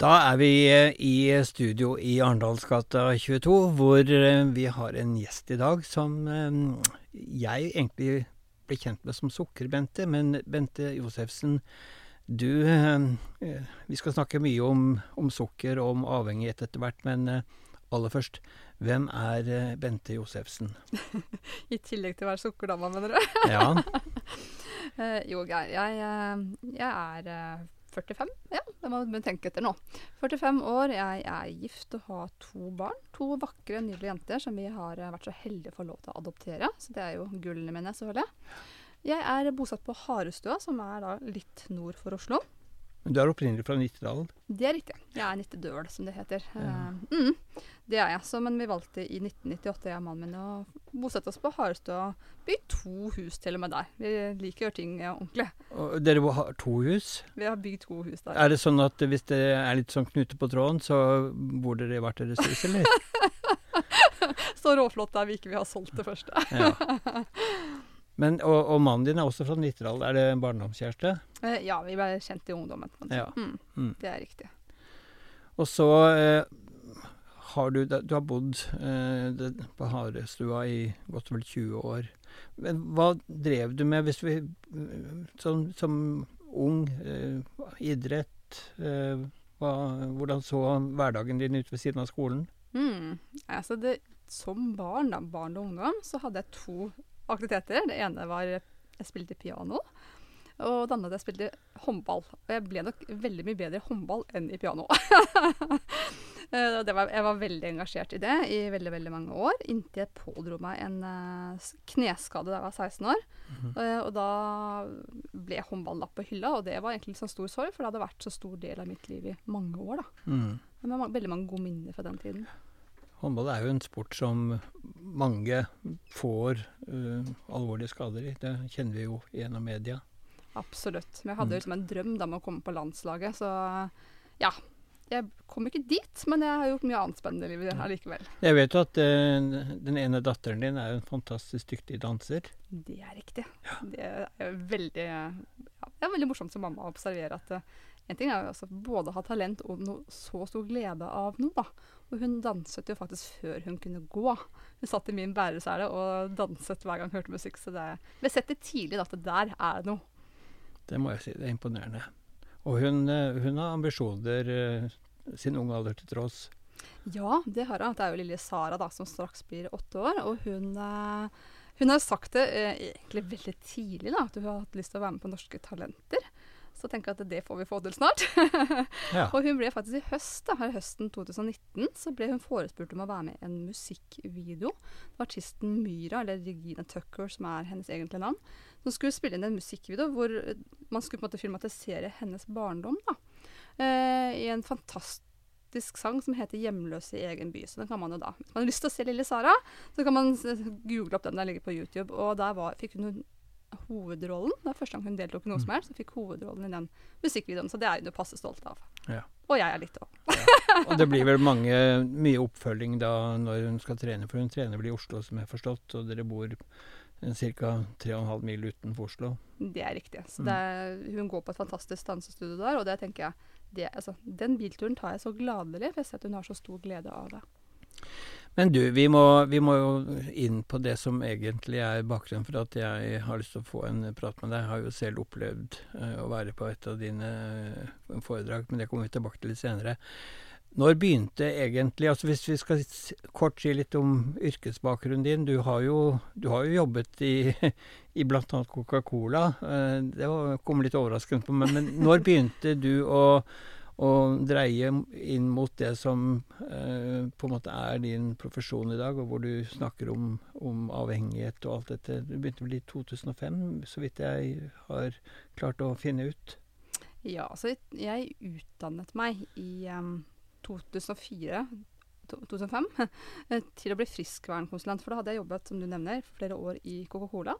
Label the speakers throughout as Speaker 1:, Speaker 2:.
Speaker 1: Da er vi eh, i studio i Arendalsgata 22, hvor eh, vi har en gjest i dag som eh, jeg egentlig ble kjent med som Sukker-Bente. Men Bente Josefsen, du Vi skal snakke mye om, om sukker og om avhengighet etter hvert, men aller først, hvem er Bente Josefsen?
Speaker 2: I tillegg til å være sukkerdama, mener du?
Speaker 1: ja.
Speaker 2: jo, Geir, jeg, jeg er 45. Ja, det må du tenke etter nå. 45 år, jeg er gift og har to barn. To vakre, nydelige jenter som vi har eh, vært så heldige å få lov til å adoptere. Så det er jo gullene mine, selvfølgelig. Jeg er bosatt på Harestua, som er da litt nord for Oslo.
Speaker 1: Men du er opprinnelig fra Nittedalen?
Speaker 2: Det er riktig. Jeg er nittedøl, som det heter. Ja. Uh, mm, det er jeg. Så, men vi valgte i 1998, jeg og mannen min, å bosette oss på Harestua. Bygge to hus til og med der. Vi liker å gjøre ting ordentlig.
Speaker 1: Og dere har to hus?
Speaker 2: Vi har bygd to hus der.
Speaker 1: Er det sånn at hvis det er litt sånn knute på tråden, så bor dere i hvert deres hus, eller?
Speaker 2: så råflott er vi ikke. Vi har solgt det første. ja.
Speaker 1: Men, og, og, mannen din er også fra Nittedal. Er det barndomskjæreste?
Speaker 2: Eh, ja, vi ble kjent i ungdommen. Ja. Mm, mm. Det er riktig.
Speaker 1: Og så eh, har du Du har bodd eh, på Harestua i godt vel 20 år. Men hva drev du med hvis vi Som, som ung, eh, idrett eh, hva, Hvordan så hverdagen din ut ved siden av skolen?
Speaker 2: Mm, altså det, som barn, da, barn og ungdom, så hadde jeg to aktiviteter. Det ene var jeg spilte piano. Og det andre jeg spilte håndball. Og jeg ble nok veldig mye bedre i håndball enn i piano. var, jeg var veldig engasjert i det i veldig veldig mange år, inntil jeg pådro meg en uh, kneskade da jeg var 16 år. Mm -hmm. og da ble håndball lagt på hylla, og det var egentlig litt sånn stor sorg, for det hadde vært så stor del av mitt liv i mange år. da. Mm. Men veldig mange gode minner fra den tiden.
Speaker 1: Håndball er jo en sport som mange får uh, alvorlige skader i. Det kjenner vi jo gjennom media.
Speaker 2: Absolutt. Men jeg hadde jo liksom en drøm da med å komme på landslaget, så ja. Jeg kom ikke dit, men jeg har gjort mye annet spennende i livet allikevel.
Speaker 1: Jeg vet jo at uh, den ene datteren din er jo en fantastisk dyktig danser.
Speaker 2: Det er riktig. Ja. Det er veldig, ja, det er veldig morsomt som mamma å observere at uh, en ting er jo altså både å ha talent og noe så stor glede av noe, da. Og hun danset jo faktisk før hun kunne gå. Hun satt i min bæresele og danset hver gang hun hørte musikk. Så det ble sett det tidlig at det der er noe.
Speaker 1: Det må jeg si. Det er imponerende. Og hun, eh, hun har ambisjoner eh, sin unge alder til tross.
Speaker 2: Ja, det har hun. Det er jo lille Sara da, som straks blir åtte år. Og hun, eh, hun har sagt det egentlig veldig tidlig, da, at hun har hatt lyst til å være med på Norske Talenter. Så tenker jeg at det får vi få til snart. ja. Og hun ble faktisk i høst, da, her høsten 2019 så ble hun forespurt om å være med i en musikkvideo. Det var artisten Myra, eller Regina Tucker, som er hennes egentlige navn, som skulle spille inn en musikkvideo hvor man skulle på en måte filmatisere hennes barndom. da, eh, I en fantastisk sang som heter 'Hjemløse i egen by'. Så den kan man jo da, Hvis man har lyst til å se Lille Sara, så kan man google opp den. Den ligger på YouTube. Og der var, fikk hun hovedrollen. Det var første gang hun deltok i noe mm. som helst, så fikk hovedrollen i den musikkvideoen. Så det er hun jo passe stolt av. Ja. Og jeg er litt òg.
Speaker 1: ja. Og det blir vel mange, mye oppfølging da når hun skal trene, for hun trener vel i Oslo, som jeg har forstått, og dere bor ca. 3,5 mil utenfor Oslo.
Speaker 2: Det er riktig. Så mm. er, hun går på et fantastisk dansestudio der, og det tenker jeg det, altså, Den bilturen tar jeg så gladelig, for jeg ser at hun har så stor glede av det.
Speaker 1: Men du, vi må, vi må, jo inn på det som egentlig er bakgrunnen for at jeg har lyst til å få en prat med deg. Jeg har jo selv opplevd uh, å være på et av dine uh, foredrag, men det kommer vi tilbake til litt senere. Når begynte egentlig altså Hvis vi skal kort si litt om yrkesbakgrunnen din. Du har jo, du har jo jobbet i, i bl.a. Coca-Cola. Uh, det kom litt overraskende på meg. Men når begynte du å og dreie inn mot det som eh, på en måte er din profesjon i dag, og hvor du snakker om, om avhengighet og alt dette. Det begynte vel i 2005, så vidt jeg har klart å finne ut?
Speaker 2: Ja, altså jeg utdannet meg i um, 2004 2005 til å bli friskvernkonsulent. For da hadde jeg jobbet som du nevner, flere år i Coca-Cola.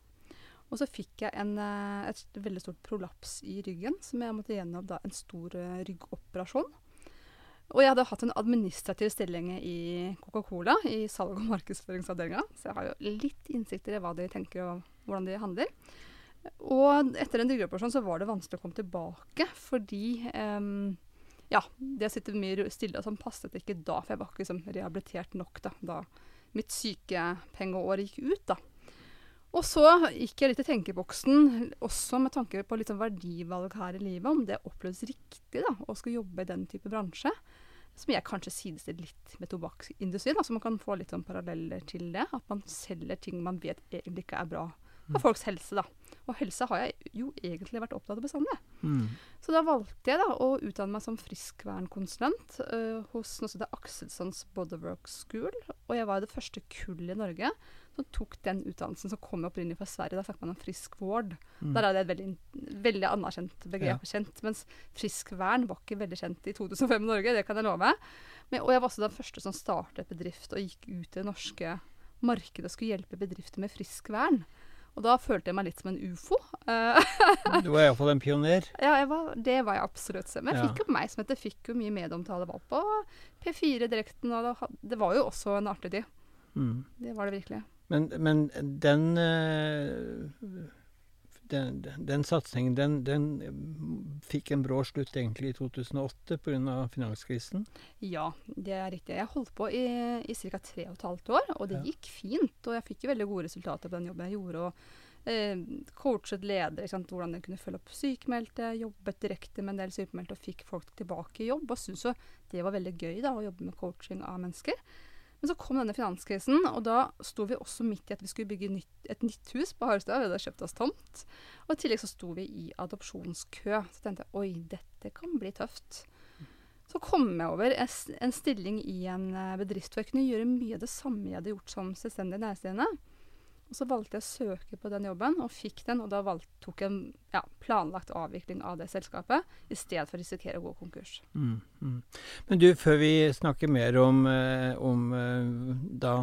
Speaker 2: Og så fikk jeg en, eh, et veldig stort prolaps i ryggen, som jeg måtte gjennom da, en stor uh, ryggoperasjon. Og jeg hadde hatt en administrativ stilling i Coca-Cola, i salg- og markedsføringsavdelinga. Så jeg har jo litt innsikter i hva de tenker og hvordan de handler. Og etter en ryggoperasjon så var det vanskelig å komme tilbake, fordi um, ja, det å sitte mye stille og sånn passet ikke da, for jeg var ikke liksom, rehabilitert nok da, da mitt sykepengeår gikk ut. da. Og så gikk jeg litt i tenkeboksen, også med tanke på litt sånn verdivalg her i livet, om det oppleves riktig da, å skulle jobbe i den type bransje. Som jeg kanskje sidestiller litt med tobakksindustrien. så man kan få litt sånn paralleller til det. At man selger ting man vet egentlig ikke er bra for mm. folks helse. da. Og helse har jeg jo egentlig vært opptatt av bestandig. Mm. Så da valgte jeg da å utdanne meg som friskvernkonsulent uh, hos noe som heter Akselsons Bodywork School. Og jeg var det første kullet i Norge som tok den utdannelsen, som kom opprinnelig fra Sverige. Da snakker man om friskvård. Mm. Der er det et veldig, veldig anerkjent begrep. Ja. kjent, Mens friskvern var ikke veldig kjent i 2005 i Norge, det kan jeg love. Men, og jeg var også den første som startet bedrift og gikk ut i det norske markedet og skulle hjelpe bedrifter med friskvern. Og da følte jeg meg litt som en ufo.
Speaker 1: du var iallfall en pioner?
Speaker 2: Ja, var, det var jeg absolutt. Men jeg fikk jo meg som heter, fikk jo mye medieomtale Var på P4-direkten, og det, det, var jo også en artig tid. Mm. Det var det virkelig.
Speaker 1: Men, men den uh, den, den satsingen den, den, fikk en brå slutt egentlig i 2008 pga. finanskrisen?
Speaker 2: Ja, det er riktig. Jeg holdt på i, i ca. tre og et halvt år, og det ja. gikk fint. Og jeg fikk jo veldig gode resultater på den jobben jeg gjorde. og eh, Coachet ledere, hvordan jeg kunne følge opp sykemeldte, jobbet direkte med en del sykemeldte og fikk folk tilbake i jobb. Og syntes jo det var veldig gøy da, å jobbe med coaching av mennesker. Men så kom denne finanskrisen, og da sto vi også midt i at vi skulle bygge nytt, et nytt hus på Harstad. Vi hadde kjøpt oss tomt. Og i tillegg så sto vi i adopsjonskø. Så tenkte jeg oi, dette kan bli tøft. Så kom jeg over en stilling i en eh, bedrift hvor jeg kunne gjøre mye av det samme jeg hadde gjort som selvstendig næringsdrivende. Og så valgte jeg å søke på den jobben, og fikk den. Og da valgte, tok jeg en ja, planlagt avvikling av det selskapet, i stedet for å risikere å gå konkurs. Mm,
Speaker 1: mm. Men du, før vi snakker mer om, eh, om eh, da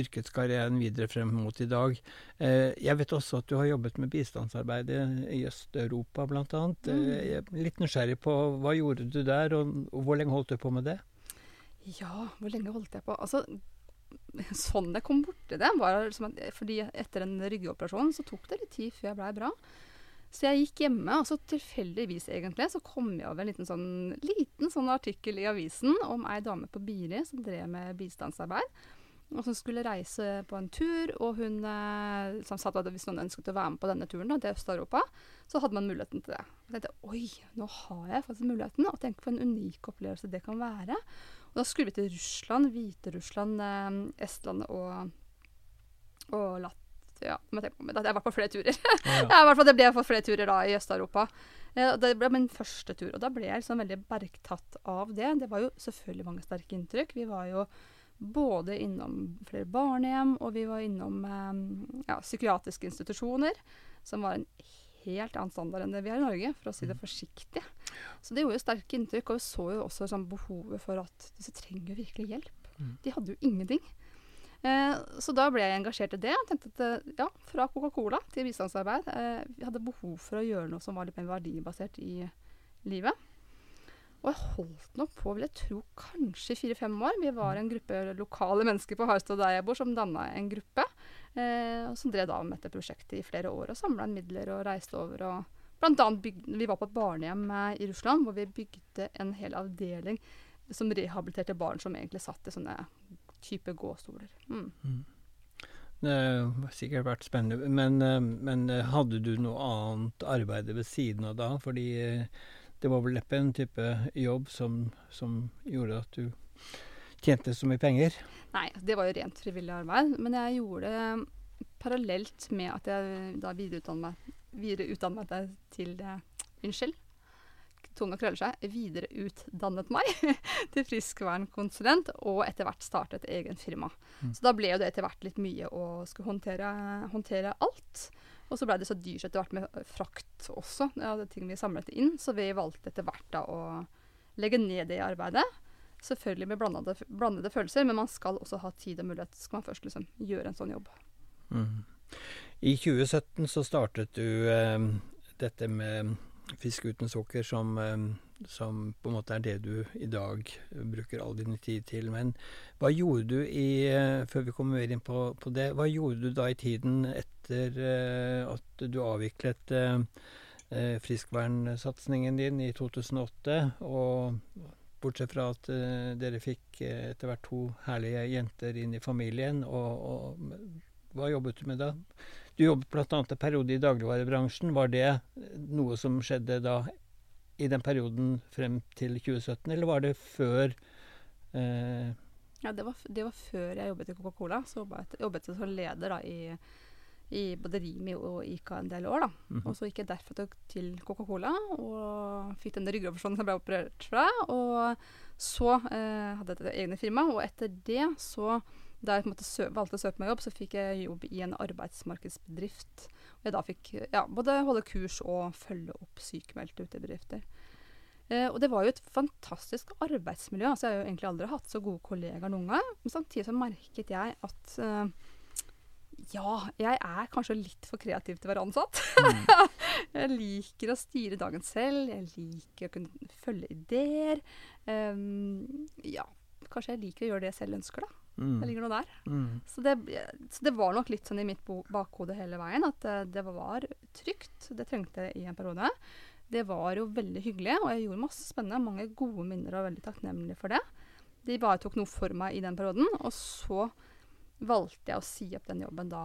Speaker 1: yrkeskarrieren videre frem mot i dag. Eh, jeg vet også at du har jobbet med bistandsarbeid i Øst-Europa bl.a. Mm. Litt nysgjerrig på hva gjorde du der, og, og hvor lenge holdt du på med det?
Speaker 2: Ja, hvor lenge holdt jeg på? Altså, sånn jeg kom borti det, var liksom at, fordi etter en ryggeoperasjon så tok det litt tid før jeg blei bra. Så jeg gikk hjemme, og så tilfeldigvis egentlig så kom jeg over en liten sånn, liten sånn artikkel i avisen om ei dame på Biri som drev med bistandsarbeid. Og som skulle reise på en tur, og hun eh, som sa at hvis noen ønsket å være med på denne turen da, til Øst-Europa, så hadde man muligheten til det. Og jeg tenkte oi, nå har jeg faktisk muligheten, og tenk for en unik opplevelse det kan være. Og da skulle vi til Russland, Hviterussland, eh, Estland og, og Latvia. Jeg jeg var på flere turer. Ja, ja. fall, det ble for flere turer da i Øst-Europa. Eh, det ble min første tur, og da ble jeg liksom veldig bergtatt av det. Det var jo selvfølgelig mange sterke inntrykk. Vi var jo både innom flere barnehjem, og vi var innom eh, ja, psykiatriske institusjoner, som var en helt annen standard enn det vi har i Norge, for å si det mm. forsiktig. Så det gjorde jo sterke inntrykk, og vi så jo også sånn, behovet for at disse trenger jo virkelig hjelp. Mm. De hadde jo ingenting. Eh, så da ble jeg engasjert i det. Jeg tenkte at eh, ja, fra Coca-Cola til bistandsarbeid. Eh, vi hadde behov for å gjøre noe som var litt mer verdibasert i livet. Og jeg holdt nok på, vil jeg tro, kanskje fire-fem år. Vi var en gruppe lokale mennesker på Harstad der jeg bor, som danna en gruppe. Eh, som drev da med dette prosjektet i flere år og samla midler og reiste over. og Blant annet bygde, Vi var på et barnehjem eh, i Russland hvor vi bygde en hel avdeling som rehabiliterte barn som egentlig satt i sånne type gåstoler. Mm. Mm.
Speaker 1: Det har sikkert vært spennende. Men, eh, men, eh, hadde du noe annet arbeid ved siden av da? Fordi det var vel neppe en type jobb som, som, gjorde at du tjente så mye penger?
Speaker 2: Nei, det var jo rent frivillig arbeid. Men jeg gjorde det parallelt med at jeg da videreutdannet meg, videreutdannet meg til Unnskyld. Tunga Krøller seg, videreutdannet meg til friskvernkonsulent, og etter hvert startet egen firma.
Speaker 1: Mm.
Speaker 2: Så da ble jo det etter hvert litt mye å skulle håndtere, håndtere alt. Og så ble det så dyrt etter hvert med frakt også, ja, det ting vi samlet inn. Så vi valgte etter hvert da å legge ned det arbeidet. Selvfølgelig med blandede, blandede følelser, men man skal også ha tid og mulighet skal man først liksom gjøre en sånn jobb.
Speaker 1: Mm. I 2017 så startet du eh, dette med Fisk uten sukker, som, eh, som, på en måte er det du i dag bruker all din tid til. Men hva gjorde du i, eh, før vi kommer mer inn på, på, det, hva gjorde du da i tiden etter eh, at du avviklet eh, eh, friskvernsatsingen din i 2008? og Bortsett fra at uh, dere fikk uh, etter hvert to herlige jenter inn i familien. Og, og hva jobbet du med da? Du jobbet bl.a. en periode i dagligvarebransjen. Var det noe som skjedde da i den perioden frem til 2017, eller var det før eh...
Speaker 2: Ja, det var, det var, før jeg jobbet i Coca-Cola. Så jobbet jeg som leder da i i både Rimi og Ica en del år. da. Mm -hmm. Og så gikk jeg derfor til Coca-Cola og fikk den ryggoperasjonen som jeg ble operert fra. Og så eh, hadde jeg et eget firma, og etter det så da jeg valgte å søke meg jobb, så fikk jeg jobb i en arbeidsmarkedsbedrift. Og jeg da fikk ja, både holde kurs og følge opp sykemeldte ute i bedrifter. Eh, og det var jo et fantastisk arbeidsmiljø. altså Jeg har jo egentlig aldri hatt så gode kollegaer noen gang. Men samtidig så merket jeg at eh, ja, jeg er kanskje litt for kreativ til å være ansatt. Mm. jeg liker å styre dagen selv. Jeg liker å kunne følge ideer. Um, ja, kanskje jeg liker å gjøre det jeg selv ønsker, da. Mm. Det ligger noe der. Mm. Så, det, så, det, var nok litt sånn i mitt bakhode hele veien at det, det var trygt. Det trengte jeg i en periode. Det var jo veldig hyggelig, og jeg gjorde masse spennende. Mange gode minner og veldig takknemlig for det. De bare tok noe for meg i den perioden. Og så valgte jeg å si opp den jobben da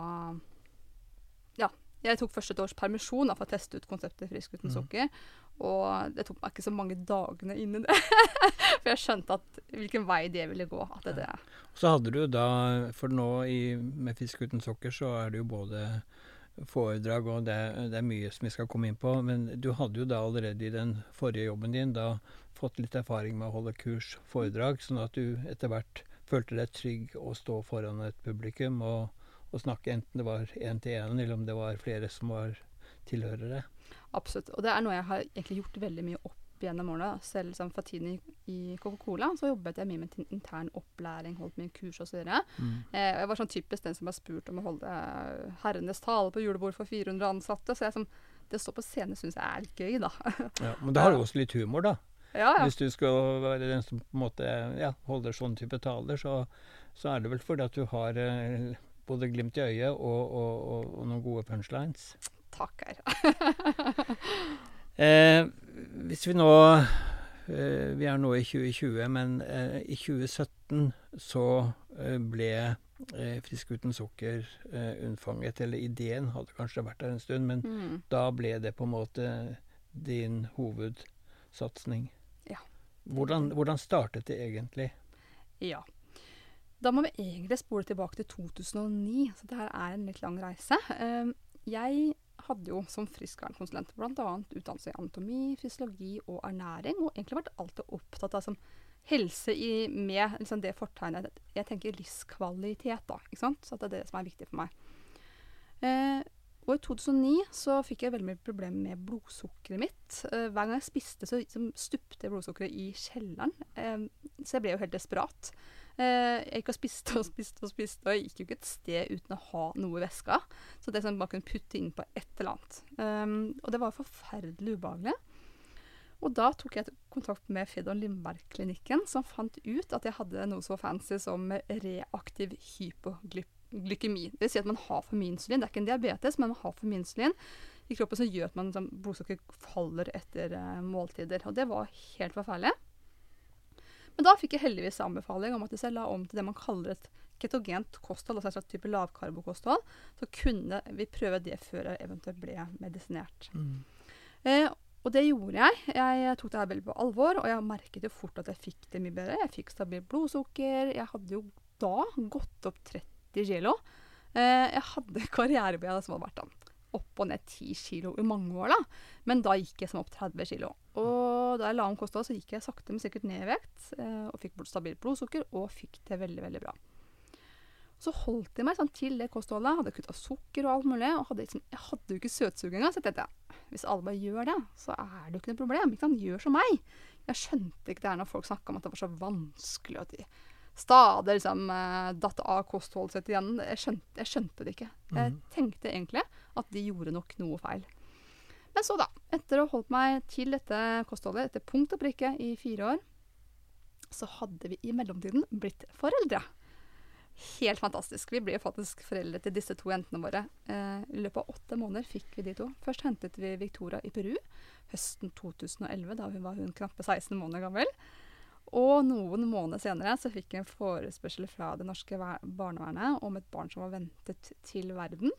Speaker 2: Ja. Jeg tok først et års permisjon da, for å teste ut konseptet Frisk uten mm. sukker. Og det tok meg ikke så mange dagene inn i det. for jeg skjønte at, hvilken vei det ville gå. At det, det.
Speaker 1: Så hadde du da, for nå i, med Fisk uten sukker, så er det jo både foredrag og det, det, er mye som vi skal komme inn på. Men du hadde jo da allerede i den forrige jobben din da fått litt erfaring med å holde kurs, foredrag, sånn at du etter hvert følte deg trygg å stå foran et publikum og, og snakke, enten det var én til én, eller om det var flere som var tilhørere?
Speaker 2: Absolutt. Og det er noe jeg har egentlig gjort veldig mye opp gjennom årene. Selv som for tiden i Coca-Cola så jobbet jeg mye med intern opplæring, holdt mye kurs osv. Mm. Eh, jeg var sånn typisk den som har spurt om å holde herrenes tale på julebord for 400 ansatte. Så jeg, som, det å stå på scene syns jeg er litt gøy, da.
Speaker 1: ja, men da har du også litt humor, da?
Speaker 2: Ja, ja.
Speaker 1: Hvis du skal være den som på en måte ja, holder sånn type taler, så, så, er det vel fordi at du har eh, både glimt i øyet og, og, og, og noen gode punchlines.
Speaker 2: Takker.
Speaker 1: eh, hvis vi nå eh, Vi er nå i 2020, men eh, i 2017 så eh, ble eh, Frisk uten sukker unnfanget. Eller ideen hadde kanskje vært der en stund, men mm. da ble det på en måte din hovedsatsing. Hvordan, hvordan startet det egentlig?
Speaker 2: Ja. Da må vi egentlig spole tilbake til 2009, så det her er en litt lang reise. Ehm, jeg hadde jo som friskvernkonsulent bl.a. utdannelse i anatomi, fysiologi og ernæring, og egentlig vært alltid opptatt av som helse i, med liksom det fortegnet Jeg tenker livskvalitet, da. ikke sant? Så det er det som er viktig for meg. Eh, og i 2009 så fikk jeg veldig mye problemer med blodsukkeret mitt. Uh, hver gang jeg spiste, så liksom, stupte blodsukkeret i kjelleren. Så jeg ble jo helt desperat. Uh, jeg gikk og spiste og spiste og spiste, og jeg gikk jo ikke et sted uten å ha noe i veska. Så det som jeg bare kunne putte inn på et eller annet. Um, og det var forferdelig ubehagelig. Og da tok jeg kontakt med Fedon Lindberg-klinikken, som fant ut at jeg hadde noe så fancy som reaktiv hypoglykemi. Det vil si at man har for mye insulin. Det er ikke en diabetes, men man har for mye insulin i kroppen som gjør at man, liksom, faller etter uh, måltider. Og det var helt forferdelig. Men da fikk jeg heldigvis anbefaling om at hvis jeg la om til det man kaller et ketogent kosthold, altså en slags type lavkarbokosthold, så kunne vi prøve det før jeg eventuelt ble medisinert. Mm. Eh, og det gjorde jeg. Jeg tok det her veldig på alvor, og jeg merket jo fort at jeg fikk det mye bedre. Jeg fikk stabilt blodsukker. Jeg hadde jo da gått opp 30 90 kilo. Eh, jeg hadde karrierebeina som hadde vært da, opp og ned 10 kilo i mange år, da. Men da gikk jeg som opp 30 kilo. Og da jeg la om kosthold, så gikk jeg sakte, men sikkert ned i vekt. Eh, og fikk bort stabilt blodsukker, og fikk det veldig, veldig bra. Så holdt jeg meg sånn, til det kostholdet. Hadde kutta sukker og alt mulig. Og hadde, liksom, jeg hadde jo ikke søtsug engang. Så jeg tenkte hvis alle bare gjør det, så er det jo ikke noe problem. Ikke sant? Gjør som meg. Jeg skjønte ikke det her når folk snakka om at det var så vanskelig. at de stadig liksom eh, datt av kostholdet sitt igjen. Jeg skjønte, jeg skjønte, det ikke. Jeg
Speaker 1: Mhm.
Speaker 2: tenkte egentlig at de gjorde nok noe feil. Men så, da. Etter å ha holdt meg til dette kostholdet etter punkt og prikke i fire år, så hadde vi i mellomtiden blitt foreldre. Helt fantastisk. Vi ble faktisk foreldre til disse to jentene våre. Eh, I løpet av åtte måneder fikk vi de to. Først hentet vi Victoria i Peru høsten 2011. Da hun var hun knappe 16 måneder gammel. Og noen måneder senere så fikk jeg en forespørsel fra det norske barnevernet om et barn som var ventet til verden.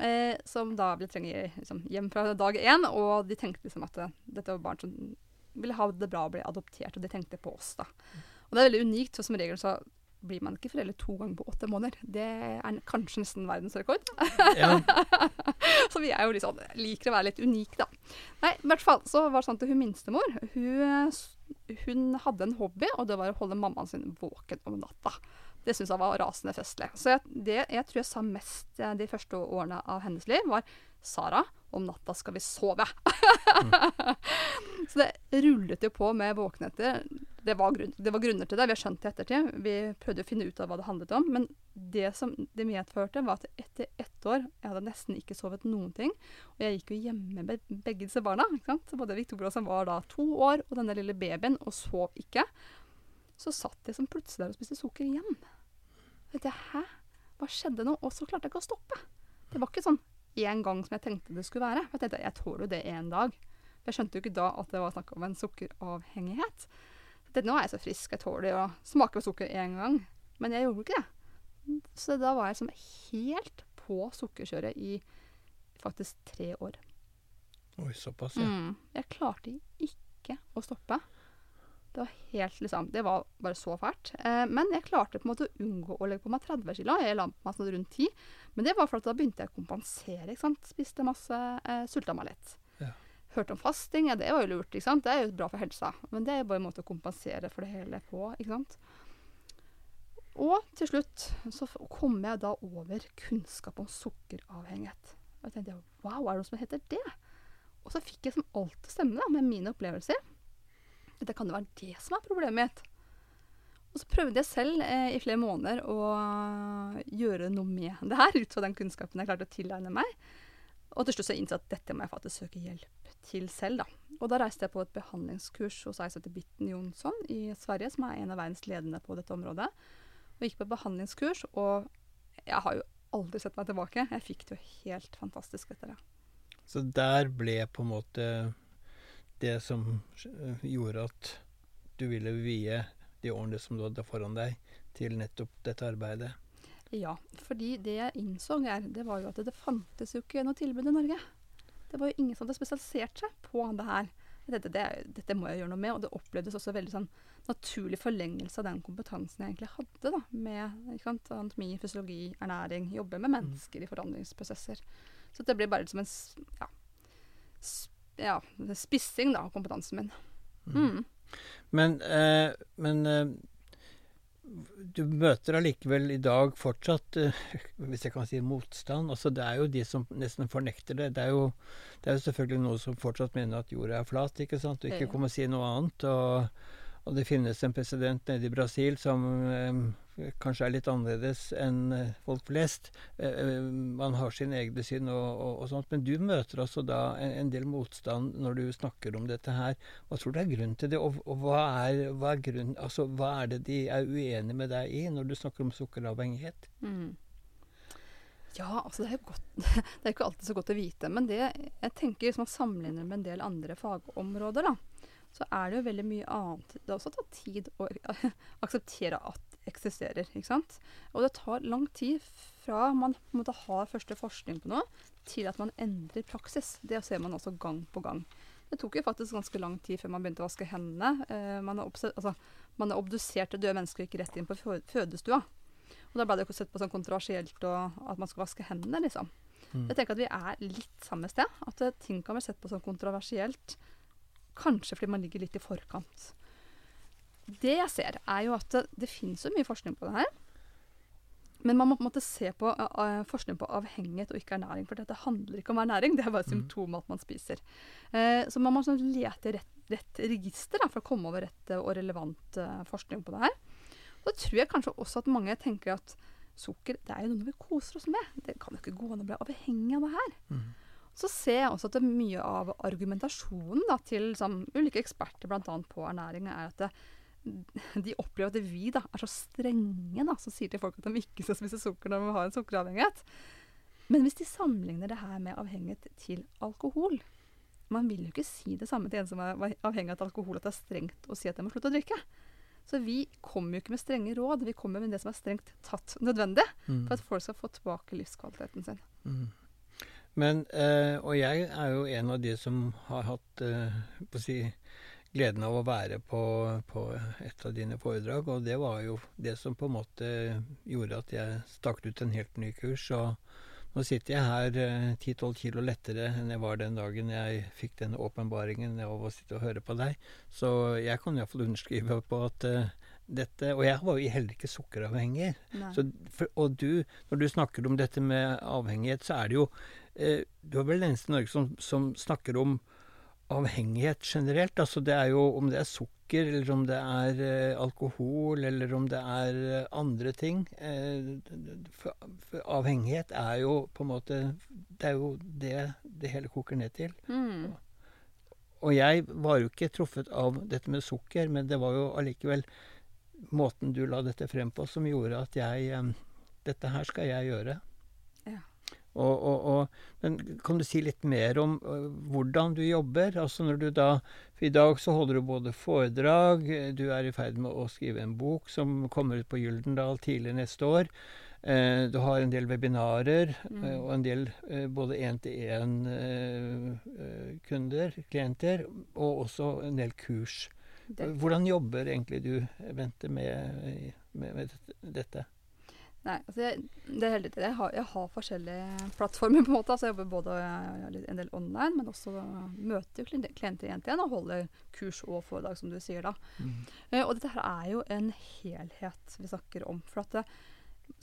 Speaker 2: Eh, som da ble trengt liksom, hjem fra dag én. Og de tenkte liksom at eh, dette var barn som ville ha det bra og bli adoptert, og de tenkte på oss. da. Og det er veldig unikt, for som regel så blir man ikke foreldre to ganger på åtte måneder. Det er kanskje nesten verdensrekord.
Speaker 1: Ja.
Speaker 2: så vi er jo sånn, liker å være litt unike, da. Nei, i hvert fall så var det sånn at hun minstemor hun, hun hadde en hobby, og det var å holde mammaen sin våken om natta. Det syns jeg var rasende festlig. Så jeg, det jeg tror jeg sa mest eh, de første årene av hennes liv, var Sara, om natta skal vi sove. så det rullet jo på med våknetter. Det var, grunn, det var grunner til det, vi har skjønt det i ettertid. Vi prøvde å finne ut av hva det handlet om. Men det som det medførte, var at etter ett år Jeg hadde nesten ikke sovet noen ting. Og jeg gikk jo hjemme med begge disse barna. Både Victoria, som var da to år, og denne lille babyen, og sov ikke. Så satt jeg som plutselig der og spiste sukker igjen. Jeg tenkte, Hæ? Hva skjedde nå? Og så klarte jeg ikke å stoppe. Det var ikke sånn én gang som jeg tenkte det skulle være. Jeg tenkte, jeg tåler jo det én dag. Jeg skjønte jo ikke da at det var snakk om en sukkeravhengighet. Så tenkte, nå er jeg så frisk, jeg tåler å smake på sukker én gang. Men jeg gjorde ikke det. Så da var jeg som helt på sukkerkjøret i faktisk tre år.
Speaker 1: Oi, såpass, ja.
Speaker 2: Mm. Jeg klarte ikke å stoppe. Det var helt liksom Det var bare så fælt. Eh, men jeg klarte på en måte å unngå å legge på meg 30 kilo. Jeg la på meg sånn rundt 10. Men det var for at da begynte jeg å kompensere. ikke sant? Spiste masse, eh, sulta meg litt.
Speaker 1: Ja.
Speaker 2: Hørte om fasting. Ja, det var jo lurt. ikke sant? Det er jo bra for helsa. Men det er jo bare en måte å kompensere for det hele på. ikke sant? Og til slutt så kom jeg da over kunnskap om sukkeravhengighet. Og jeg tenkte wow, er det noe som heter det? Og så fikk jeg som alltid stemme da, med mine opplevelser. Det kan jo være det som er problemet mitt. Og så prøvde jeg selv eh, i flere måneder å gjøre noe med det her, ut fra den kunnskapen jeg klarte å tilegne meg. Og til slutt så innså jeg at dette må jeg faktisk søke hjelp til selv. da. Og da reiste jeg på et behandlingskurs hos ei som heter Bitten Jonsson i Sverige, som er en av verdens ledende på dette området. Og gikk på behandlingskurs, og jeg har jo aldri sett meg tilbake. Jeg fikk det jo helt fantastisk etter det.
Speaker 1: Så der ble på en måte det som eh, gjorde at du ville vie de årene som du hadde foran deg, til nettopp dette arbeidet.
Speaker 2: Ja, fordi det jeg innså, er, det var jo at det fantes jo ikke noe tilbud i Norge. Det var jo ingen som hadde spesialisert seg på det her. Dette, det, dette må jeg gjøre noe med, og det opplevdes også veldig sånn naturlig forlengelse av den kompetansen jeg egentlig hadde, da, med sant, anatomi, fysiologi, ernæring, jobbe med mennesker i forandringsprosesser. Så det ble bare som en ja, ja, spissing da, av kompetansen min. Mm.
Speaker 1: Men, eh, men eh, du møter allikevel i dag fortsatt, eh, hvis jeg kan si motstand. Altså, det er jo de som nesten fornekter det. Det er jo, det er jo selvfølgelig noen som fortsatt mener at jorda er flat, ikke sant, og ikke kommer å si noe annet. Og, og det finnes en president nede i Brasil som eh, kanskje er litt annerledes enn eh, folk flest. Eh, eh, man har sin egne syn og, og, og sånt. Men du møter altså da en, en del motstand når du snakker om dette her. Hva tror du er grunnen til det, og, og hva, er, hva, er grunnen, altså, hva er det de er uenige med deg i når du snakker om sukkeravhengighet?
Speaker 2: Mm. Ja, altså det er godt Det er ikke alltid så godt å vite. Men det jeg tenker hvis man sammenligner med en del andre fagområder, da, så er det jo veldig mye annet. Det har også tatt tid å akseptere at det eksisterer. ikke sant? Og det tar lang tid fra man på en måte har første forskning på noe, til at man endrer praksis. Det ser man også gang på gang. Det tok jo faktisk ganske lang tid før man begynte å vaske hendene. Eh, man, har altså, man har obduserte døde mennesker gikk rett inn på fødestua. Og da ble det jo sett på sånn kontroversielt og at man skal vaske hendene, liksom.
Speaker 1: Mm.
Speaker 2: Jeg tenker at vi er litt samme sted. At eh, ting kan bli sett på som kontroversielt. Kanskje fordi man ligger litt i forkant. Det jeg ser, er jo at det, det finnes jo mye forskning på det her. Men man må på en måte se på uh, forskning på avhengighet og ikke ernæring. For dette handler ikke om ernæring, det er bare
Speaker 1: Mm.
Speaker 2: at man spiser. Uh, så man må sånn lete i rett, rett register da, for å komme over rett og relevant uh, forskning på det her. Og da tror jeg kanskje også at mange tenker at sukker det er jo noe vi koser oss med. Det kan jo ikke gå an å bli avhengig av det her.
Speaker 1: Mm.
Speaker 2: Så ser jeg også at mye av argumentasjonen da, til som, ulike eksperter bl.a. på ernæring, er at det, de opplever at vi da, er så strenge da, som sier til folk at de ikke skal spise sukker når de har en sukkeravhengighet. Men hvis de sammenligner det her med avhengighet til alkohol Man vil jo ikke si det samme til en som er avhengig av alkohol, at det er strengt å si at de må slutte å drikke. Så vi kommer jo ikke med strenge råd, vi kommer med det som er strengt tatt nødvendig
Speaker 1: Mm.
Speaker 2: for at folk skal få tilbake livskvaliteten sin.
Speaker 1: Mm. Men, eh, og jeg er jo en av de som har hatt eh, på å si, gleden av å være på, på et av dine foredrag, og det var jo det som på en måte gjorde at jeg stakk ut en helt ny kurs. Og nå sitter jeg her eh, 10-12 kilo lettere enn jeg var den dagen jeg fikk den åpenbaringen av å sitte og høre på deg. Så jeg kan iallfall underskrive på at eh, dette Og jeg var jo heller ikke sukkeravhengig. Så, for, og du, når du snakker om dette med avhengighet, så er det jo eh, Du er vel den eneste i Norge som, som snakker om avhengighet generelt. Altså det er jo om det er sukker, eller om det er eh, alkohol, eller om det er eh, andre ting. Eh, for, for avhengighet er jo på en måte Det er jo det det hele koker ned til.
Speaker 2: Mm.
Speaker 1: Og jeg var jo ikke truffet av dette med sukker, men det var jo allikevel måten du la dette frem på som gjorde at jeg eh, Dette her skal jeg gjøre. Og, og, og, men kan du si litt mer om øh, hvordan du jobber? Altså når du da For i dag så holder du både foredrag, eh, du er i ferd med å skrive en bok som kommer ut på Gyldendal tidlig neste år. Eh, du har en del webinarer
Speaker 2: Mm.
Speaker 1: eh, og en del eh, både én-til-én-kunder, klienter, og også en del kurs.
Speaker 2: Det,
Speaker 1: Hvordan jobber egentlig du, Bente, med, med, med dette?
Speaker 2: Nei, altså jeg, det er helt riktig. Jeg har, jeg har forskjellige plattformer. på en måte. Altså jeg jobber både eh, en del online, men også møter jo klienter igjen til igjen og holder kurs og foredrag, som du sier da. Eh, og dette her er jo en helhet vi snakker om. For at det,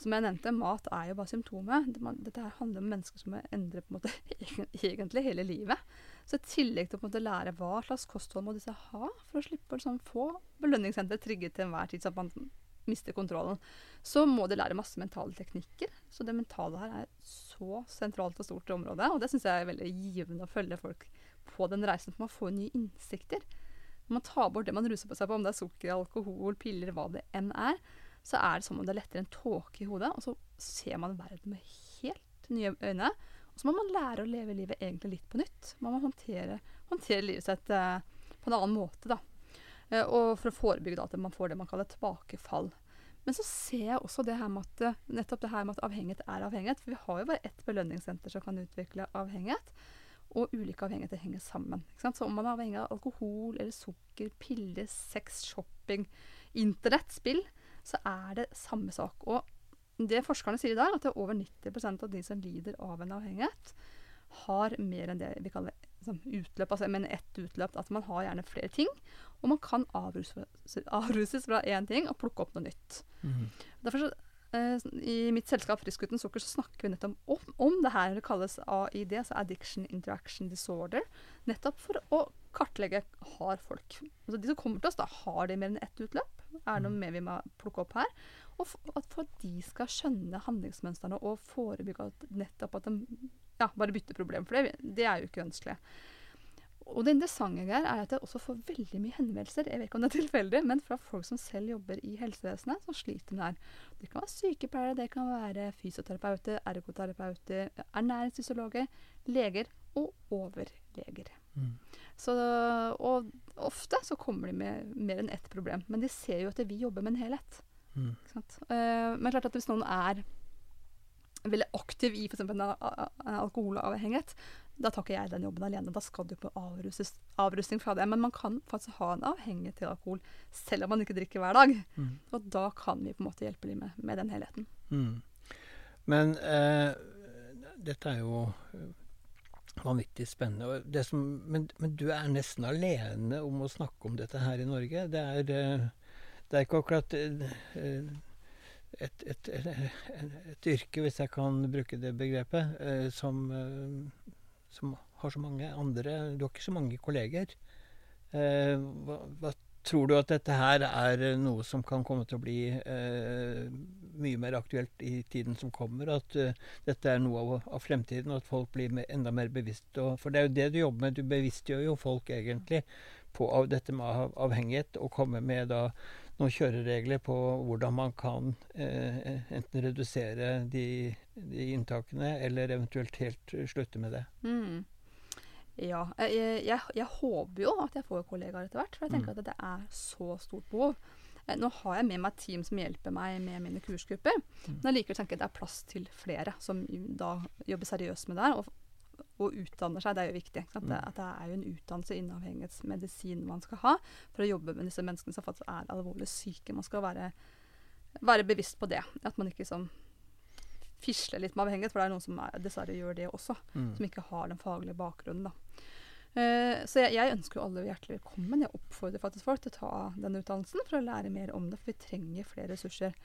Speaker 2: som jeg nevnte, mat er jo bare symptomet. Dette her handler om mennesker som endrer på en måte egentlig hele livet. Så i tillegg til å på en måte lære hva slags kosthold må disse ha for å slippe å liksom, få belønningssenteret trigget til enhver tid, så at man mister kontrollen, så må de lære masse mentale teknikker. Så det mentale her er så sentralt og stort område, og det syns jeg er veldig givende å følge folk på den reisen, for man får nye innsikter. Når man tar bort det man ruser på seg på, om det er sukker, alkohol, piller, hva det enn er, så er det som om det letter en tåke i hodet, og så ser man verden med helt nye øyne. Og så må man lære å leve livet egentlig litt på nytt. Man må håndtere, håndtere livet sitt eh, på en annen måte, da. Eh, og for å forebygge da, at man får det man kaller tilbakefall. Men så ser jeg også det her med at, eh, nettopp det her med at avhengighet er avhengighet. For vi har jo bare ett belønningssenter som kan utvikle avhengighet. Og ulike avhengigheter henger sammen. Så om man er avhengig av alkohol eller sukker, piller, sex, shopping, internett, spill, så er det samme sak. Og det forskerne sier i dag, at det er over 90% av de som lider av en avhengighet, har mer enn det vi kaller utløp, altså men ett utløp. At man har gjerne flere ting, og man kan avruses, avruses fra én ting og plukke opp noe nytt. Derfor så, eh, I mitt selskap Frisk uten sukker så snakker vi nettopp om, om det her det kalles AID, altså Addiction Interaction Disorder. Nettopp for å kartlegge har folk altså De som kommer til oss, da, har de mer enn ett utløp? Er det noe mer vi må plukke opp her? Og for at, for at de skal skjønne handlingsmønstrene og forebygge at nettopp at de ja, bare bytte problem. For det, det er jo ikke ønskelig. Og det interessante her er at jeg også får veldig mye henvendelser jeg vet ikke om det er tilfeldig, men fra folk som selv jobber i helsevesenet, som sliter med det her. Det kan være sykepleiere, det kan være fysioterapeuter, ergoterapeuter, ernæringsfysiologer, leger og overleger.
Speaker 1: Mm.
Speaker 2: Så, og ofte så kommer de med mer enn ett problem, men de ser jo at vi jobber med en helhet.
Speaker 1: Mm.
Speaker 2: Eh, men klart at hvis noen er veldig aktiv i f.eks. en, alkoholavhengighet, da tar ikke jeg den jobben alene. Da skal du på avrustes, avrustning fra det. Men man kan faktisk ha en avhengighet til alkohol selv om man ikke drikker hver dag.
Speaker 1: Mm.
Speaker 2: Og da kan vi på en måte hjelpe dem med, med den helheten.
Speaker 1: Mm. Men eh, dette er jo vanvittig spennende. Det som, men, men, du er nesten alene om å snakke om dette her i Norge. Det er, eh, det er ikke akkurat eh, et, et, et, yrke, hvis jeg kan bruke det begrepet, som, som har så mange andre Du har ikke så mange kolleger. Hva, hva Tror du at dette her er noe som kan komme til å bli eh, mye mer aktuelt i tiden som kommer? At uh, dette er noe av, av, fremtiden, og at folk blir med, enda mer bevisst? Og, for det er jo det du jobber med. Du bevisstgjør jo folk egentlig på av, dette med avhengighet, og kommer med da noen kjøreregler på hvordan man kan eh, enten redusere de, de, inntakene, eller eventuelt helt slutte med det.
Speaker 2: Mm. Ja. Jeg, jeg, jeg, håper jo at jeg får kollegaer etter hvert, for jeg tenker mm. at det er så stort behov. Eh, nå har jeg med meg et team som hjelper meg med mine kursgrupper. Mm. Men allikevel tenker jeg at det er plass til flere som da jobber seriøst med det. Og, og utdanner seg, det er jo viktig. At det, mm. at det, er jo en utdannelse innen avhengighetsmedisin man skal ha for å jobbe med disse menneskene som faktisk er alvorlig syke. Man skal være, være bevisst på det. At man ikke sånn fisler litt med avhengighet, for det er noen som er, dessverre gjør det også. Mm. Som ikke har den faglige bakgrunnen. da. Uh, så jeg, jeg, ønsker jo alle hjertelig velkommen. Jeg oppfordrer faktisk folk til å ta denne utdannelsen for å lære mer om det, for vi trenger flere ressurser.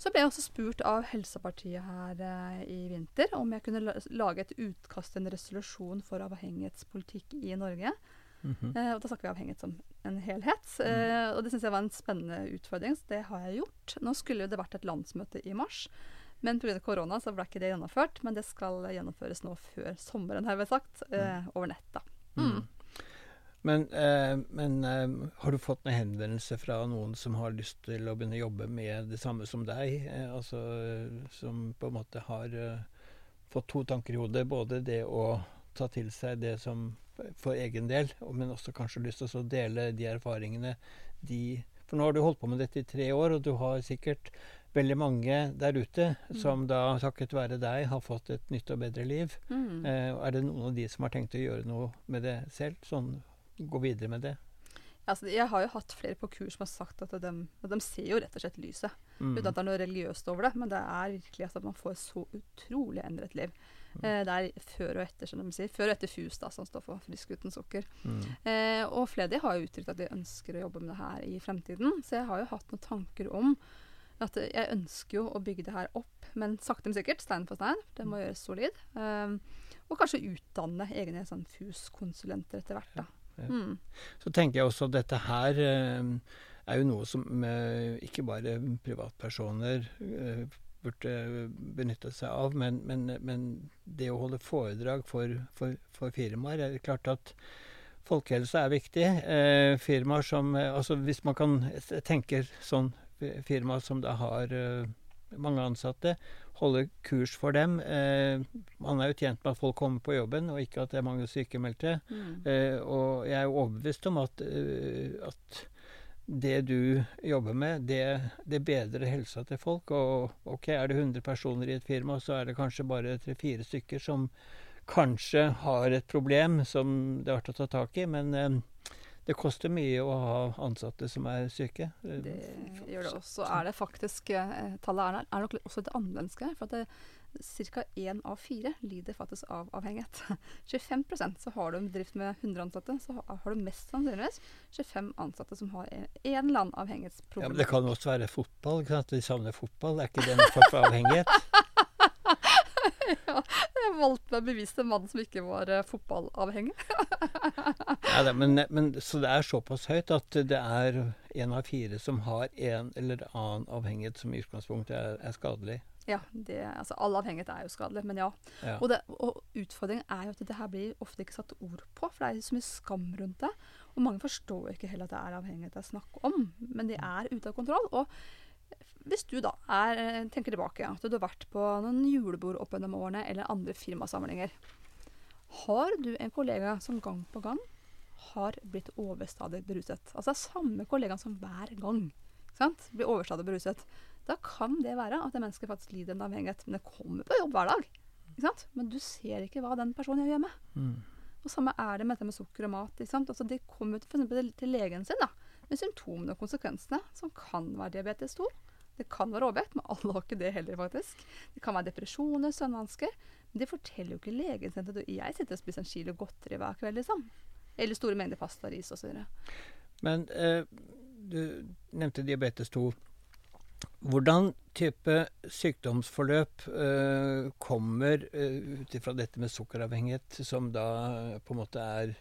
Speaker 2: Så ble jeg også spurt av Helsepartiet her eh, i vinter om jeg kunne lage et utkast til en resolusjon for avhengighetspolitikk i Norge. Mm -hmm. eh, og Da snakker vi avhengighet som en helhet. Mm. og det syns jeg var en spennende utfordring, så det har jeg gjort. Nå skulle det vært et landsmøte i mars. Men pga. korona så ble ikke det gjennomført. Men det skal gjennomføres nå før sommeren, har vi sagt. Eh, mm. over nett, da. Mm.
Speaker 1: Men, eh, men eh, har du fått noen henvendelse fra noen som har lyst til å begynne å jobbe med det samme som deg? Eh, altså som på en måte har eh, fått to tanker i hodet. Både det å ta til seg det som for egen del, men også kanskje lyst til å dele de erfaringene de For nå har du holdt på med dette i tre år, og du har sikkert veldig mange der ute mm. som da takket være deg har fått et nytt og bedre liv. Mm. Eh, er det noen av de som har tenkt å gjøre noe med det selv? Sånn gå videre med det?
Speaker 2: Altså, jeg har jo hatt flere på kurs som har sagt at de, de ser jo rett og slett lyset. Mm. Uten at det er noe religiøst over det, men det er virkelig at man får så utrolig endret liv. Mm. Eh, det er før og etter, som de sier. Før og etter FUS, da, som står for frisk uten sukker. Mm. Eh, og flere har jo uttrykt at de ønsker å jobbe med det her i fremtiden. Så jeg har jo hatt noen tanker om at jeg ønsker jo å bygge det her opp, men sakte, men sikkert, stein for stein. Det må gjøres solid. Um, og kanskje utdanne egne sånn FUS-konsulenter etter hvert. da. Mm.
Speaker 1: Så tenker jeg også at dette her um, er jo noe som uh, ikke bare privatpersoner uh, burde benytte seg av, men, men, men, det å holde foredrag for, for, for firmaer er klart at Folkehelse er viktig. Eh, firmaer som eh, Altså hvis man kan tenke sånn firma som da har uh, mange ansatte, holde kurs for dem. Eh, man er jo tjent med at folk kommer på jobben, og ikke at det er mange sykemeldte. Mm. Eh, og jeg er jo overbevist om at, at det du jobber med, det, det, bedrer helsa til folk. Og ok, er det 100 personer i et firma, så er det kanskje bare tre-fire stykker som kanskje har et problem som det er verdt å ta tak i. Men det koster mye å ha ansatte som er syke.
Speaker 2: Det gjør det også. Er det faktisk eh, Tallet er, er nok også litt annerledes her. For at ca. én av fire lider faktisk av avhengighet. 25% så har du en bedrift med 100 ansatte, så har du mest sannsynligvis 25 ansatte som har en, eller annen avhengighetsproblem.
Speaker 1: Ja, men det kan også være fotball. Ikke sant? De savner fotball. Er ikke det en form for avhengighet?
Speaker 2: ja, valgte meg bevisst en mann som ikke var uh, fotballavhengig.
Speaker 1: ja, det, men, men, så det er såpass høyt at det er en av fire som har en eller annen avhengighet som i utgangspunktet er, er skadelig?
Speaker 2: Ja, det, altså all avhengighet er jo skadelig, men ja. ja. Og, det, og, utfordringen er jo at det her blir ofte ikke satt ord på, for det er så mye skam rundt det. Og mange forstår ikke heller at det er avhengighet det er snakk om, men de er ute av kontroll. og hvis du da er, eh, tenker tilbake, at du har vært på noen julebord opp gjennom årene, eller andre firmasamlinger. Har du en kollega som gang på gang har blitt overstadig beruset? Altså det er samme kollegaen som hver gang sant? blir overstadig beruset. Da kan det være at det mennesket faktisk lider en avhengighet, men det kommer på jobb hver dag. Men du ser ikke hva den personen gjør hjemme. Mm. Og Samme er det med dette med sukker og mat. Altså de kommer til, til legen sin da, med symptomene og konsekvensene, som kan være diabetes 2 det kan være overvekt, men alle har ikke det heller, faktisk. Det kan være depresjoner, søvnvansker. Det forteller jo ikke legen sin at jeg sitter og spiser en kilo godteri hver kveld, liksom. Eller store mengder pasta, ris osv.
Speaker 1: Men eh, du nevnte diabetes 2. Hvordan type sykdomsforløp eh, kommer eh, ut ifra dette med sukkeravhengighet, som da eh, på en måte er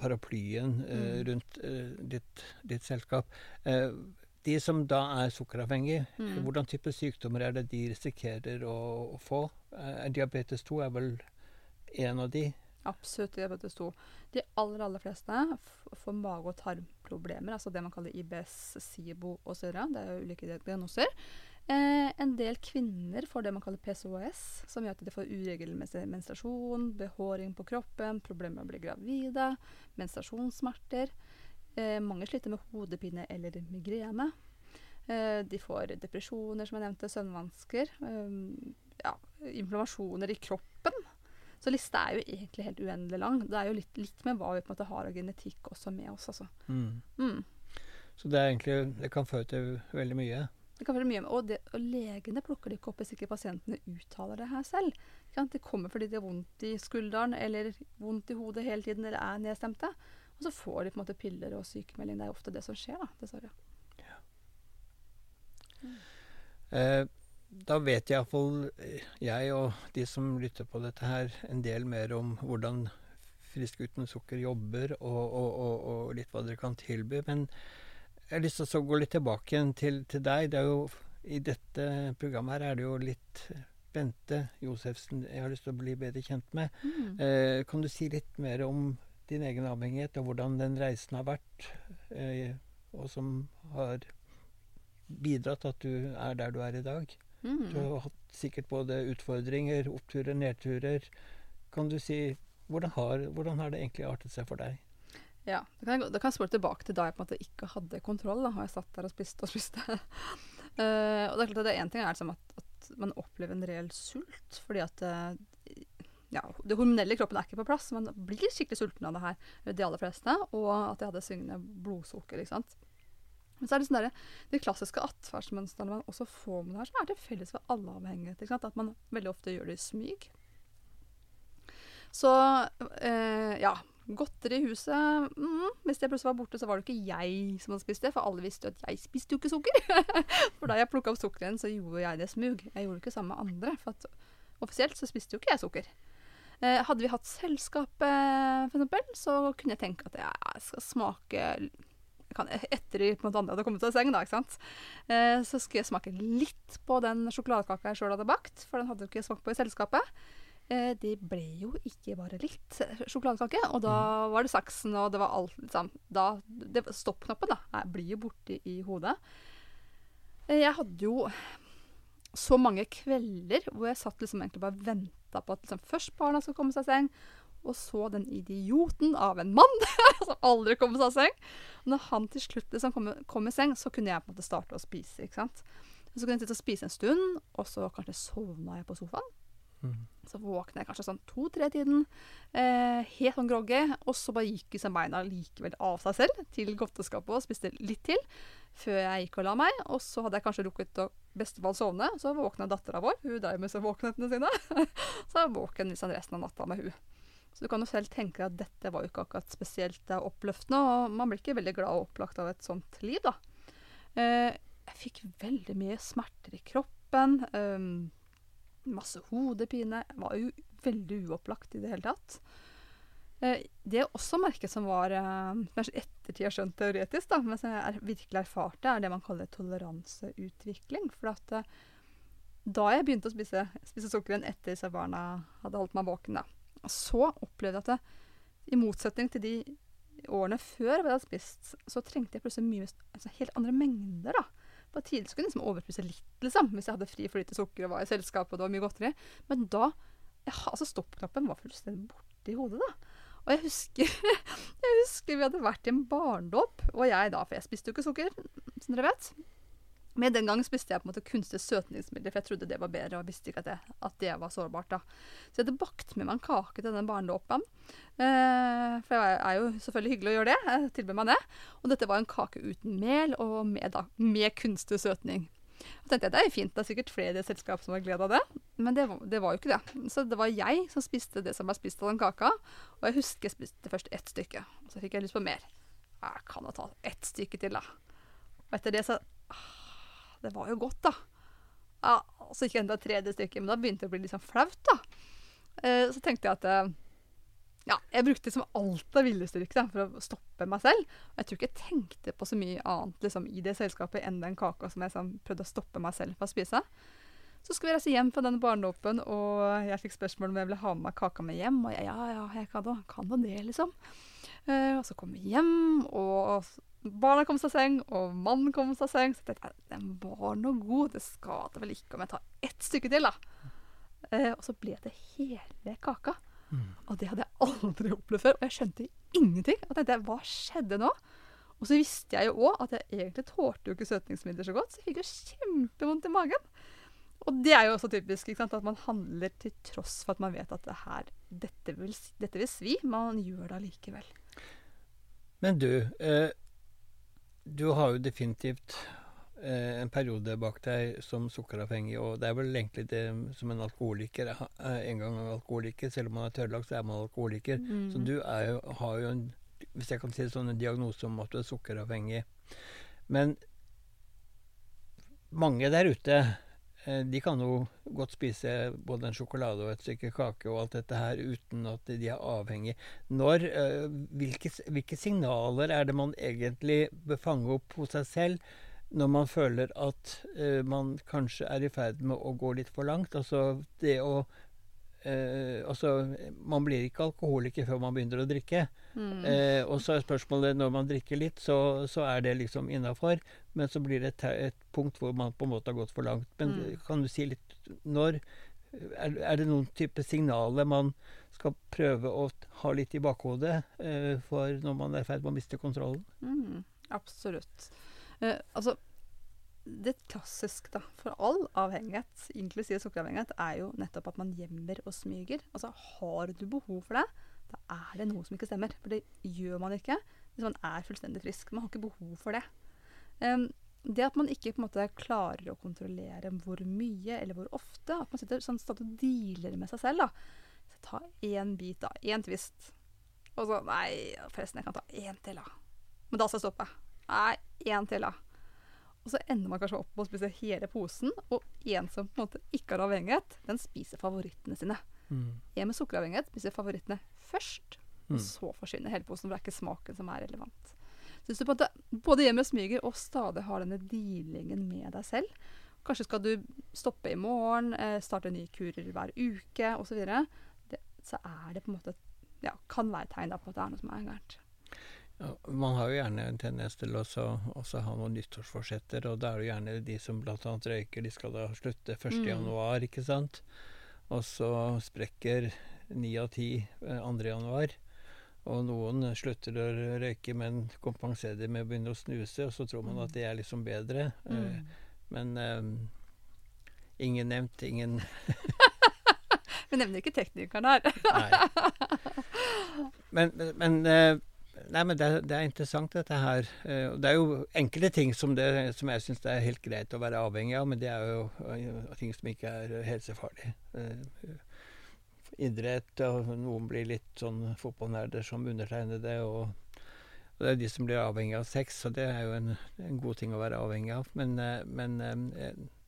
Speaker 1: paraplyen eh,
Speaker 2: Mm.
Speaker 1: rundt eh, ditt, ditt selskap? De som da er sukkeravhengige,
Speaker 2: Mm.
Speaker 1: hvordan type sykdommer er det de risikerer å, å få? Eh, diabetes 2 er vel en av de?
Speaker 2: Absolutt diabetes 2. De aller, aller fleste får mage- og tarmproblemer, altså det man kaller IBS, SIBO osv. Det er jo ulike diagnoser. Eh, en del kvinner får det man kaller PCOS, som gjør at de får uregelmessig menstruasjon, behåring på kroppen, problemer med å bli gravide, menstruasjonssmerter. Eh, mange sliter med hodepine eller migrene. Eh, de får depresjoner, som jeg nevnte, søvnvansker. Eh, ja, inflammasjoner i kroppen. Så lista er jo egentlig helt uendelig lang. Det er jo litt, litt med hva vi på en måte har av genetikk også med oss. Altså.
Speaker 1: Mm.
Speaker 2: Mm.
Speaker 1: Så det egentlig Det kan føre til veldig mye.
Speaker 2: Det kan være mye, og, det, og legene plukker det ikke opp hvis ikke pasientene uttaler det her selv. Det kommer fordi de har vondt i skulderen eller vondt i hodet hele tiden eller er nedstemte. Og så får de på en måte piller og sykemelding. Det er ofte det som skjer, da, dessverre.
Speaker 1: Eh, da vet iallfall jeg og de som lytter på dette her, en del mer om hvordan Frisk uten sukker jobber, og, og, og, og litt hva dere kan tilby. Men jeg har lyst til å gå litt tilbake igjen til, til deg. Det er jo, I dette programmet her er det jo litt Bente Josefsen jeg har lyst til å bli bedre kjent med.
Speaker 2: Mm.
Speaker 1: Eh, kan du si litt mer om din egen avhengighet, og hvordan den reisen har vært, eh, og som har bidratt til at du er der du er i dag? Du
Speaker 2: Mm.
Speaker 1: har hatt sikkert både utfordringer, oppturer, nedturer. Kan du si hvordan har, hvordan har det egentlig artet seg for deg?
Speaker 2: Ja, da kan, jeg, da kan jeg spole tilbake til da jeg på en måte ikke hadde kontroll. Da, og jeg satt der og spiste og spiste. uh, og det er klart at det en ting er liksom at, at man opplever en reell sult. Fordi at eh, ja, det hormonelle i kroppen er ikke på plass. Man blir skikkelig sulten av det her, de aller fleste. Og at jeg hadde syngende blodsukker. ikke sant? Men så er det sånn der, de klassiske atferdsmønstrene man også får med det her, som er til felles for alle avhengigheter. ikke sant? At man veldig ofte gjør det i smyg. Så eh, ja, godteri i huset mm, Hvis det plutselig var borte, så var det ikke jeg som hadde spist det. For alle visste jo at jeg spiste jo ikke sukker. for da jeg plukka opp sukkeret igjen, så gjorde jeg det smug. Jeg gjorde det ikke sammen med andre. For at offisielt så spiste jo ikke jeg sukker. Eh, hadde vi hatt selskap, eksempel, så kunne jeg tenke at jeg skal smake jeg kan, Etter at andre hadde kommet til seng, da? Eh, så skulle jeg smake litt på den sjokoladekaka jeg sjøl hadde bakt. For den hadde jeg ikke smakt på i selskapet. Eh, det ble jo ikke bare litt sjokoladekake. Og da var det saksen, og det var alt liksom, da, det, Stoppknappen da, jeg blir jo borte i hodet. Jeg hadde jo så mange kvelder hvor jeg satt liksom egentlig bare venta på at liksom, først barna skulle komme seg i seng, og så den idioten av en mann som aldri kom seg i seng. Når han til slutt liksom kom, kom i seng, så kunne jeg på en måte starte å spise. ikke sant? Så kunne jeg sitte og spise en stund, og så kanskje sovna jeg på sofaen.
Speaker 1: Mm.
Speaker 2: Så våkna jeg kanskje sånn to-tre-tiden, eh, helt sånn groggy. Og så bare gikk liksom beina likevel av seg selv til godteskapet og spiste litt til før jeg gikk og la meg. Og så hadde jeg kanskje rukket å bestefall sovne, så våkna dattera vår. Hun drev med seg våkenhetene sine. så var våken liksom resten av natta med hun. Så du kan jo selv tenke at dette var jo ikke akkurat spesielt eh, oppløftende, og man blir ikke veldig glad og opplagt av et sånt liv, da. Eh, jeg fikk veldig mye smerter i kroppen. Eh, masse hodepine. Jeg var jo veldig uopplagt i det hele tatt. Eh, det jeg også merket som var eh, Kanskje ettertid har skjønt teoretisk, da, men som jeg er, virkelig erfarte, er det man kaller toleranseutvikling. For at eh, da jeg begynte å spise, spise sukkeren etter at barna hadde holdt meg våken, da, så opplevde jeg at det, i motsetning til de årene før jeg hadde spist, så trengte jeg plutselig mye, altså helt andre mengder. da. På tidlig skulle jeg liksom overspise litt, liksom, hvis jeg hadde fri for lite sukker og var i selskap og det var mye godteri. Men da jeg, altså Stoppknappen var fullstendig borte i hodet, da. Og jeg husker, jeg husker vi hadde vært i en barndåp, og jeg da, for jeg spiste jo ikke sukker, som dere vet. Men den gangen spiste jeg på en måte kunstige søtningsmidler, for jeg trodde det var bedre, og visste ikke at det, at det var sårbart. da. Så jeg hadde bakt med meg en kake til den barnedåpen. Eh, for det er jo selvfølgelig hyggelig å gjøre det. Jeg meg det. Og dette var en kake uten mel og med, da, med kunstig søtning. Og tenkte jeg, Det er fint, det er sikkert flere selskapet som har glede av det. Men det, det var jo ikke det. Så det var jeg som spiste det som ble spist av den kaka. Og jeg husker jeg spiste først ett stykke. Så fikk jeg lyst på mer. Jeg kan jo ta ett stykke til, da. Og etter det så ah, Det var jo godt, da. Ja, så gikk jeg enda tredje stykke, men da begynte det å bli litt sånn flaut, da. Eh, så tenkte jeg at eh, ja, jeg brukte liksom alt av viljestyrke for å stoppe meg selv. Og jeg tror ikke jeg tenkte på så mye annet liksom, i det selskapet enn den kaka som jeg sånn, prøvde å stoppe meg selv fra å spise. Så skulle vi reise hjem fra denne barnedåpen, og jeg fikk spørsmål om jeg ville ha med meg kaka med hjem. Og jeg ja, ja, jeg kan da, kan da det, liksom. Uh, og så kom vi hjem, og barna kom seg seng, og mannen kom seg seng. Så jeg tenkte jeg den var nå god, det skader vel ikke om jeg tar ett stykke til, da. Uh, og så ble det hele kaka. Og det hadde jeg aldri opplevd før. Og jeg skjønte ingenting. Og tenkte hva skjedde nå? Og så visste jeg jo òg at jeg egentlig tålte jo ikke søtningsmidler så godt, så jeg fikk jo kjempevondt i magen. Og det er jo også typisk ikke sant? at man handler til tross for at man vet at det her, dette, vil, dette vil svi, man gjør det allikevel.
Speaker 1: Men du, eh, du har jo definitivt en periode bak deg som sukkeravhengig, og det er vel egentlig det som en alkoholiker er en gang en alkoholiker. Selv om man er tørrlagt, så er man alkoholiker. Så du er jo, har jo en, hvis jeg kan si det sånn, en diagnose om at du er sukkeravhengig. Men mange der ute eh, de kan jo godt spise både en sjokolade og et stykke kake og alt dette her uten at de er avhengig. Når, eh, hvilke, hvilke signaler er det man egentlig bør fange opp hos seg selv når man føler at eh, man kanskje er i ferd med å gå litt for langt? Altså det å eh, altså, Man blir ikke alkoholiker før man begynner å drikke.
Speaker 2: Mm.
Speaker 1: Eh, og så er spørsmålet når man drikker litt, så, så er det liksom innafor. Men så blir det et, et punkt hvor man på en måte har gått for langt. Men
Speaker 2: Mm.
Speaker 1: kan du si litt når er, er det noen type signaler man skal prøve å ha litt i bakhodet for når man er i ferd med å miste kontrollen?
Speaker 2: Mm, absolutt. Eh, altså, det klassiske for all avhengighet, inklusive sukkeravhengighet, er jo nettopp at man gjemmer og smyger. Altså, har du behov for det, da er det noe som ikke stemmer. For det gjør man ikke hvis man er fullstendig frisk. Man har ikke behov for det. Um, det at man ikke på en måte klarer å kontrollere hvor mye eller hvor ofte, at man sitter sånn og dealer med seg selv. da. Så ta én bit, da. Én twist. Og så Nei, forresten, jeg kan ta én til, da. Men da skal jeg stoppe. Nei, én til, da. Og så ender man kanskje opp med å spise hele posen, og en som på en måte ikke har avhengighet, den spiser favorittene sine. En med sukkeravhengighet spiser favorittene først, og
Speaker 1: Mm.
Speaker 2: så forsvinner hele posen, for det er ikke smaken som er relevant. Så hvis du på en måte både hjemme og smyger og stadig har denne dealingen med deg selv Kanskje skal du stoppe i morgen, eh, starte nye kurer hver uke osv. Så, videre, det- så er det på en måte ja, kan være tegn på at det er noe som er gærent.
Speaker 1: Man har jo gjerne en tendens til å også, ha noen nyttårsforsetter, og da er det jo gjerne de som bl.a. røyker, de skal da slutte 1.
Speaker 2: Mm.
Speaker 1: januar, ikke sant? Og så sprekker ni av ti eh, 2. januar. Og noen slutter å røyke, men kompenserer det med å begynne å snuse, og så tror man
Speaker 2: Mm.
Speaker 1: at det er liksom bedre. Eh,
Speaker 2: Mm.
Speaker 1: Men um, ingen nevnt, ingen
Speaker 2: Vi nevner ikke teknikeren her.
Speaker 1: Nei. Men, men, men, eh, nei, men det, det er interessant, dette her. Eh, Det er jo enkelte ting som, det, som jeg syns det er helt greit å være avhengig av, men det er jo eh, ting som ikke er helsefarlig. Eh, idrett, og noen blir litt sånn fotballnerder som undertegnede. Og, og det er de som blir avhengig av sex, så det er jo en, en god ting å være avhengig av. Men, men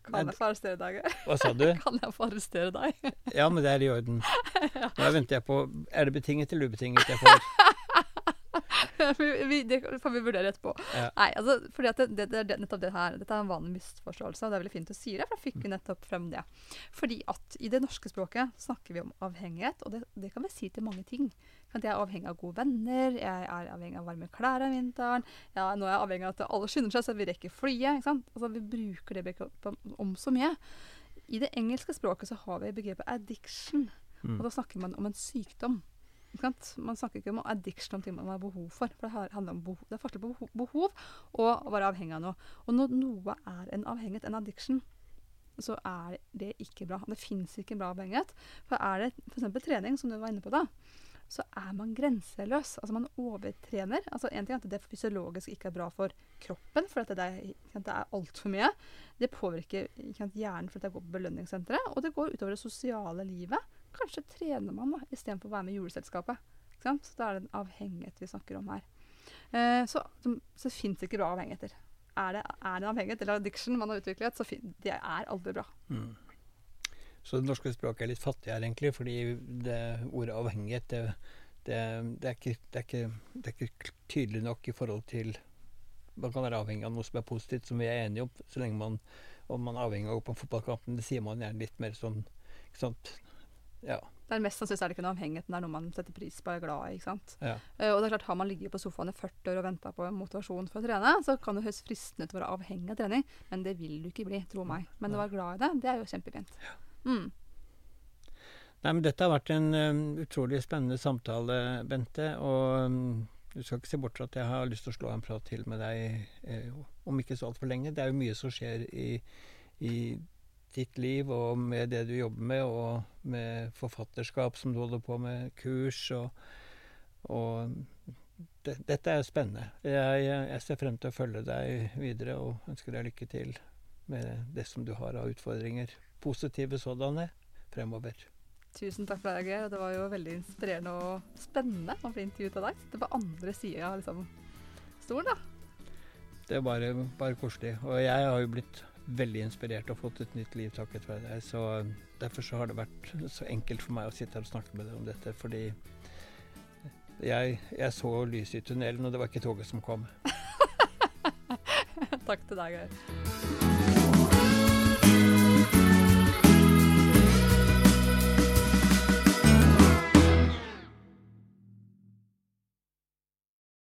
Speaker 2: Kan jeg få arrestere deg?
Speaker 1: Hva sa du?
Speaker 2: Kan jeg få arrestere deg?
Speaker 1: Ja, men det er i orden. Nå venter jeg på Er det betinget eller ubetinget jeg får?
Speaker 2: det får vi vurdere etterpå.
Speaker 1: Ja.
Speaker 2: Nei, altså, fordi at det, det, det, nettopp det her, Dette er en vanlig misforståelse, og det er veldig fint å si det, for da fikk vi nettopp frem det. Fordi at i det norske språket snakker vi om avhengighet, og det, det kan vi si til mange ting. At jeg er avhengig av gode venner, jeg er avhengig av varme klær om vinteren, ja, nå er jeg avhengig av at alle skynder seg så vi rekker flyet. ikke sant? Altså, Vi bruker det begrepet om så mye. I det engelske språket så har vi begrepet addiction,
Speaker 1: Mm.
Speaker 2: og da snakker man om en sykdom. Man snakker ikke om addiction om ting man har behov for. For det handler om behov, det er forskjell på behov og å være avhengig av noe. Og når noe er en avhengighet, en addiction, så er det ikke bra. Det fins ikke bra avhengighet. For er det f.eks. trening, som du var inne på da, så er man grenseløs. Altså man overtrener. Altså En ting er at det fysiologisk ikke er bra for kroppen, for det er, det er altfor mye. Det påvirker hjernen for at det går på belønningssenteret, og det går utover det sosiale livet. Kanskje trener man da, istedenfor å være med i juleselskapet. Så da er det en avhengighet vi snakker om her. Eh, så, så, fins ikke bra avhengigheter. Er det, er det avhengighet eller addiction man har utviklet, så det er aldri bra. Mm.
Speaker 1: Så det norske språket er litt fattig her, egentlig, fordi det ordet avhengighet det, det, det, er ikke, er ikke, det, er ikke, tydelig nok i forhold til Man kan være avhengig av noe som er positivt, som vi er enige om, så lenge man, om man er avhengig av å gå på en fotballkamp. Det sier man gjerne litt mer sånn ikke sant?
Speaker 2: Ja. Det er mest sannsynlig er det ikke noe avhengighet, det er noe man setter pris på og er glad i. ikke sant? Ja. Uh, og det er klart, Har man ligget på sofaen i 40 år og venta på motivasjon for å trene, så kan det høres fristende ut å være avhengig av trening, men det vil du ikke bli, tro meg. Men å være glad i det, det er jo kjempefint. Mm.
Speaker 1: Nei, men Dette har vært en um, utrolig spennende samtale, Bente. Og um, du skal ikke se bort fra at jeg har lyst til å slå en prat til med deg eh, om ikke så altfor lenge. Det er jo mye som skjer i, i, ditt liv og med det du jobber med, og med forfatterskap som du holder på med, kurs og, og det, Dette er spennende. Jeg, jeg ser frem til å følge deg videre og ønsker deg lykke til med det som du har av utfordringer positive sådanne fremover.
Speaker 2: Tusen takk for deg, Geir. Det var jo veldig inspirerende og spennende å bli intervjuet av deg. Det var andre sida av liksom, stolen, da.
Speaker 1: Det er bare, bare koselig. Og jeg har jo blitt veldig inspirert og fått et nytt liv takket være deg. Så derfor så har det vært så enkelt for meg å sitte her og snakke med deg om dette. Fordi jeg, jeg så lyset i tunnelen, og det var ikke toget som kom.
Speaker 2: Takk til deg, Geir.